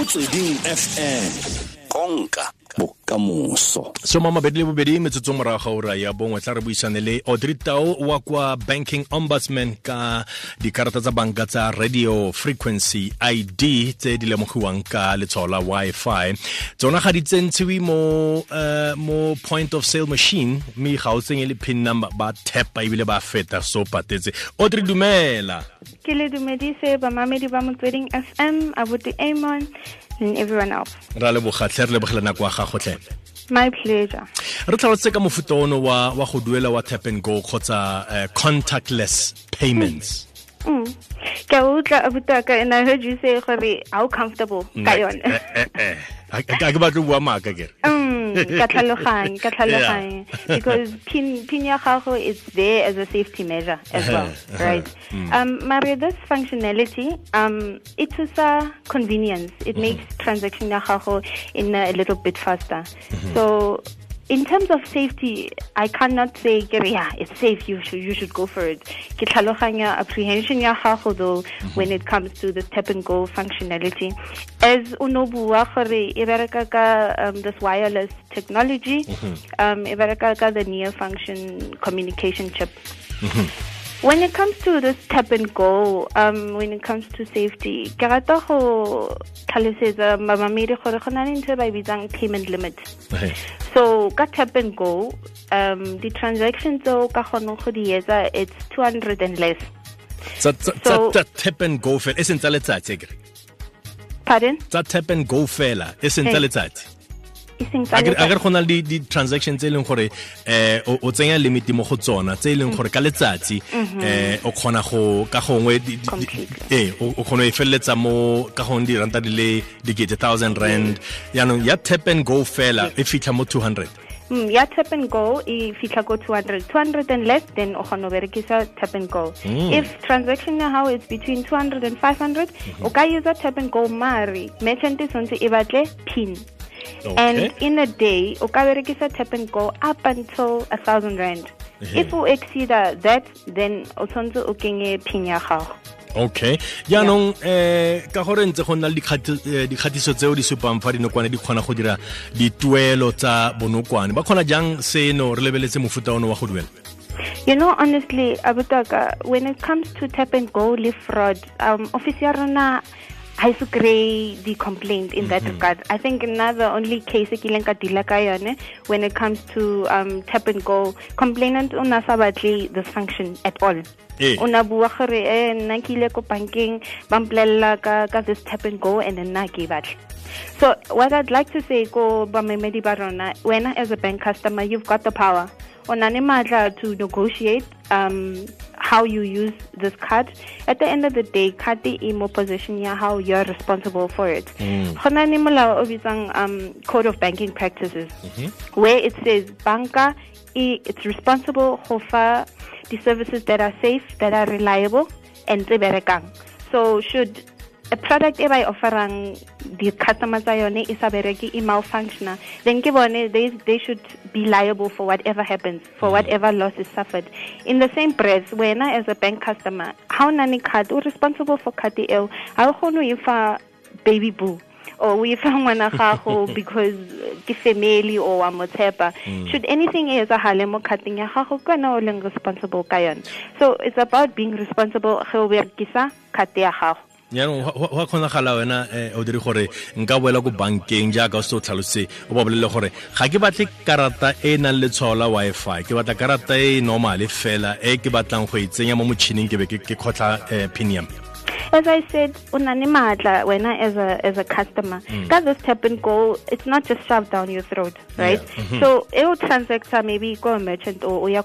motsweding fm konka bokamoso soma mabedi le bobedi metsotso morago ga ura ya bongwe tla re buisane le audrey tao wa kwa banking ombudsman ka dikarata tsa banka tsa radio frequency id tse di lemogiwang ka letshwao la wi-fi. Tsona ga di tsentshiwe mo uh, mo point of sale machine mme ga o tsenye le pin number ba tapa ebile ba feta so patetse. Audrey dumela. Ke le dumedise bamamedi ba motsweding fm abuti amon and everyone else. Ra le bogatlhe re lebogela nako gago my pleasure. Re tlhalotse ka mofuta ono wa wa go duela wa tap and go kgotsa uh, contactless payments. Mm. ke a utlwa abutaka and i heard you say gore how comfortable? ka yone. Eh, eh, a ke batle bua maaka kere Mm, ka tlhaloganye ka tlhaloganye because pin pin ya gago is there as a safety measure as well Uh-huh, right? Uh-huh. um mare this functionality um it is a convenience. It makes transaction ya gago in a little bit faster. So in terms of safety, I cannot say, yeah, it's safe. You should you should go for it. Ke tlhaloganya apprehension ya gago though when it comes to the tap and go functionality. As gore e bereka ka um, this wireless technology, um, e bereka ka the near function communication chip. When it comes to this tap and go, um, when it comes to safety, ke rata go tlhalosetsa mamamedi gore go na le ntho e ba bitsang payment limit. So ka tap and go, um, the transactions tseo ka kgonang go di etsa it's 200 and less. tsa So- tap and go fela e seng tsa letsatsi Pardon? tsa tap and go fela e seng tsa letsatsi a ke go na le di- di transaction tse e leng gore eh o tsenya limit mo go tsona tse e leng gore ka letsatsi eh o kgona go ka gongwe eh o khona kgona e feleletsa mo ka gongwe diranta di le dikete thousand rand. Yaanong ya tap and go fela e fitlha mo 200 Mm, ya tap and go e fitlha ko 200 200 and less then o kgona go berekisa tap and go. If transaction ya how is between 200 and 500 o ka usa tap and go mare merchant e tshwanetse e batle pin and in a day o ka berekisa tap and go up until a thousand rand. If o exceeda that then o tshwanetse o kenye pin ya gago. Okay. Jaanong eh ka gore ntse go nna le eh, dikgatiso tseo di supang fa dinokwane di kgona go dira dituelo tsa bonokwane ba kgona jang seno re lebeletse mofuta ono wa go duela? You know, honestly, Abutaka, when it comes to tap and go live fraud, um, officer I grey the complaint in that regard. I think another only case e kileng ka dila ka yone when it comes to um, tap and go, complainant o na sa batle this function at all. Eh. o na bua gore eh nna ke ile ko bankeng ba ka ka this tap and go and then nna ke batle so what I'd like to say ko bamemedi ba rona wena as a bank customer you've got the power o na matla to negotiate um how you use this card. At the end of the day card e mo position ya how you're responsible for it. Go na le molao o um code of banking practices where it says banka e, it's responsible fa the services that are safe that are reliable and tse berekang. So should product e ba e offerang the customers tsa yone e sa bereke e malfunctiona then ke bone they, they should be liable for whatever happens for mm. whatever loss is suffered. In the same breath wena as a bank customer ha o na le card o responsible for card eo ha o kgone e fa baby boo or o e fa ngwana gago because ke family or wa mo tshepa. Mm. Should anything e etsagale mo cardeng ya gago ke wena o leng responsible ka yone so it's about being responsible ge o berekisa card ya gago yaanong go a kgonagala wena eh, o dire gore nka boela ko bankeng jaaka o se o tlhalose o ba bolelele gore ga ke batle karata e e nang le tshwao la wi-fi ke batla karata e e normale fela e ke batlang go e tsenya mo motšhining ke be ke kgotlha um pin ya as I said, unani matla when as a as a customer. That this tap and go, it's not just shoved down your throat, right? So eu transactor maybe go a merchant or oya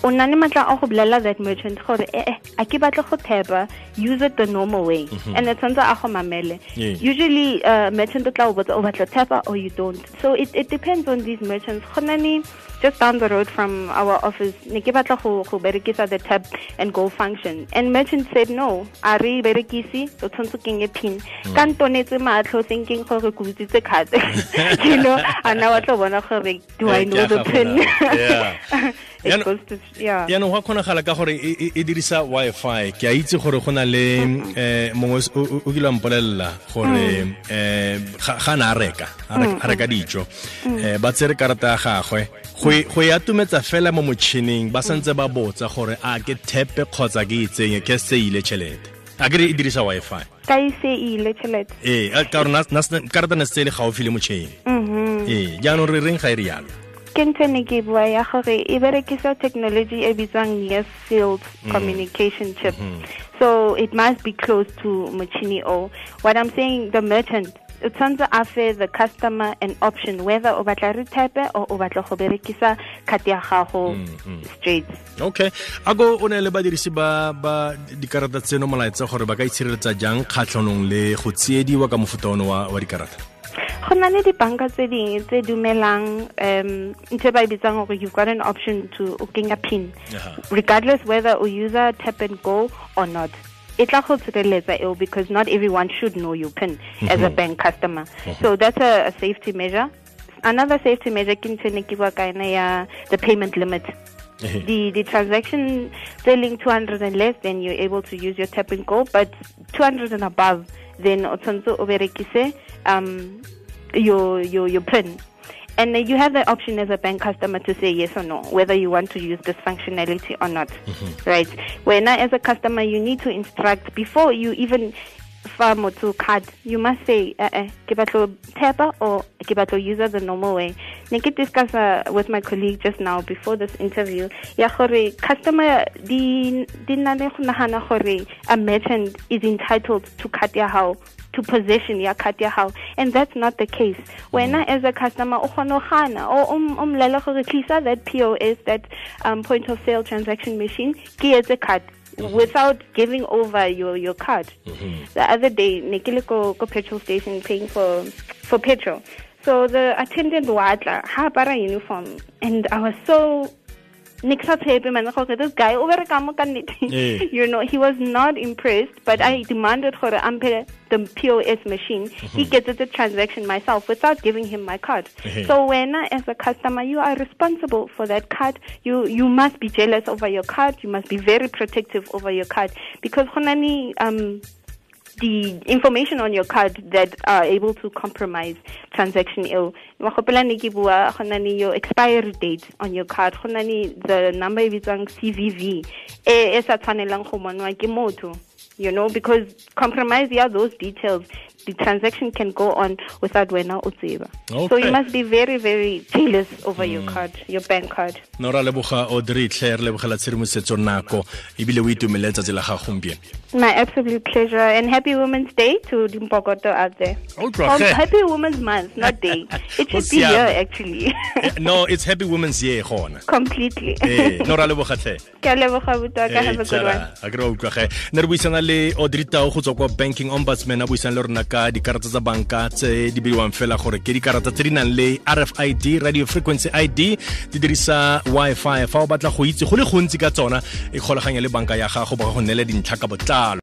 ko shopong. Unani matla a go bolela that merchant gore eh eh a ke batla go tapa use it the normal way and it turns out a go mamele. Usually uh, merchant o tla o botsa o batla tapa or you don't. So it it depends on these merchants. Khonani just down the road from our office ne ke batla go go berekisa the tap and go function and merchant said no a re berekisi o tshwanetse o kenye pin ka ntonetse matlho thinking gore ke utsitse card you know and now wa tlo bona gore do i know the pin. Yeah. Yaanong- a kgonagala ka gore e e- e dirisa wi-fi? Ke a itse gore go na le um mongwe o kile wa mpolelela gore um ga na a reka a reka- dijo. Um ba tsere karata ya gagwe. Go e- e atumetsa fela mo motšhining ba santse ba botsa gore a ke thepe kgotsa ke e tsenye ke seile tšhelete. A kere e dirisa wi-fi. Ka e tšhelete. Ee karata ne se le gaufi le motšheng Mhm. ee jaanong re reng ga e re yalo ke ntho e ne ke bua ya gore e berekisa technology e bitswang near field communication chip. So it must be close to machine o. What i'm saying the merchant o tshwanetse a fe the customer an option whether o batla re type or o batla go berekisa card ya gago straight. Okay. A ko o ne le badirisi ba ba dikarata tseno molaetsa gore ba ka itshireletsa jang kgatlhanong le go tsiediwa ka mofuta ono wa, wa dikarata go na le dibanka tse dingwe tse dumelang um ntho ba e bitsang gore you've got an option to o kenya pin. Regardless whether o user tap and go or not e tla go tshireletsa eo because not everyone should know your pin as a bank customer. So that's a, a safety measure. Another safety measure ke ntho ne ke bua ka yona ya the payment limit. The the transaction selling 200 and less then you're able to use your tap and go but 200 and above then o tshwanetse o berekise um your your your pin and you have the option as a bank customer to say yes or no whether you want to use this functionality or not. Mm-hmm. Right. When as a customer you need to instruct before you even fa motho card you must say uh, uh, ke batlo tapa or ke batlo use the normal way. Ne ke discuss uh, with my colleague just now before this interview ya gore customer di di na le go nagana gore a merchant is entitled to cut ya how to possession ya card ya hao and that's not the case. Wena as a customer o kgona go gana o um- o mmolele gore tlisa that pos that um, point of sale transaction machine ke etse card without giving over your your card. Mm-hmm. The other day ne ke le ko ko petrol station paying for for petrol. So the attendant wa tla ha apara uniform and i was so ne ke sa tshepe man gore this guy o bereka mo ka nnete Eh. you know he was not impressed but i demanded gore ampe the pos machine. He gets the transaction myself without giving him my card. So when as a customer you are responsible for that card you you must be jealous over your card you must be very protective over your card. Because go na um the information on your card that are able to compromise transaction eo. Wa gopela ne ke bua go na le your expiry date on your card. Go na the number e bitswang CVV e e sa tshwanelang go bonwa ke you know because compromise ya those details the transaction can go on without wena o tseba. So Okay. you must be very very jealous over your card your bank card. No ra leboga audrey re lebogela tshedimosetso nako ebile o itumelele tsatsi la gago gompieno. My absolute pleasure and happy women's day to Dimpokoto out there. Oh, Um, happy women's month not day. It should be here actually. Eh, no it's happy women's year gona. Completely. Ee no ra leboga tle ke leboga botaka have a good one. a kry utlwa ge. Ne re buisana le audrey Tau go tswa kwa banking ombudsman a buisana le rona ka dikarata tsa banka tse di beiwang fela gore ke dikarata tse di nang le rfid radio frequency id di dirisa wi-fi. Fa o batla go itse go le gontsi ka tsona e kgolaganya le banka ya gago ba go neela dintlha ka botlalo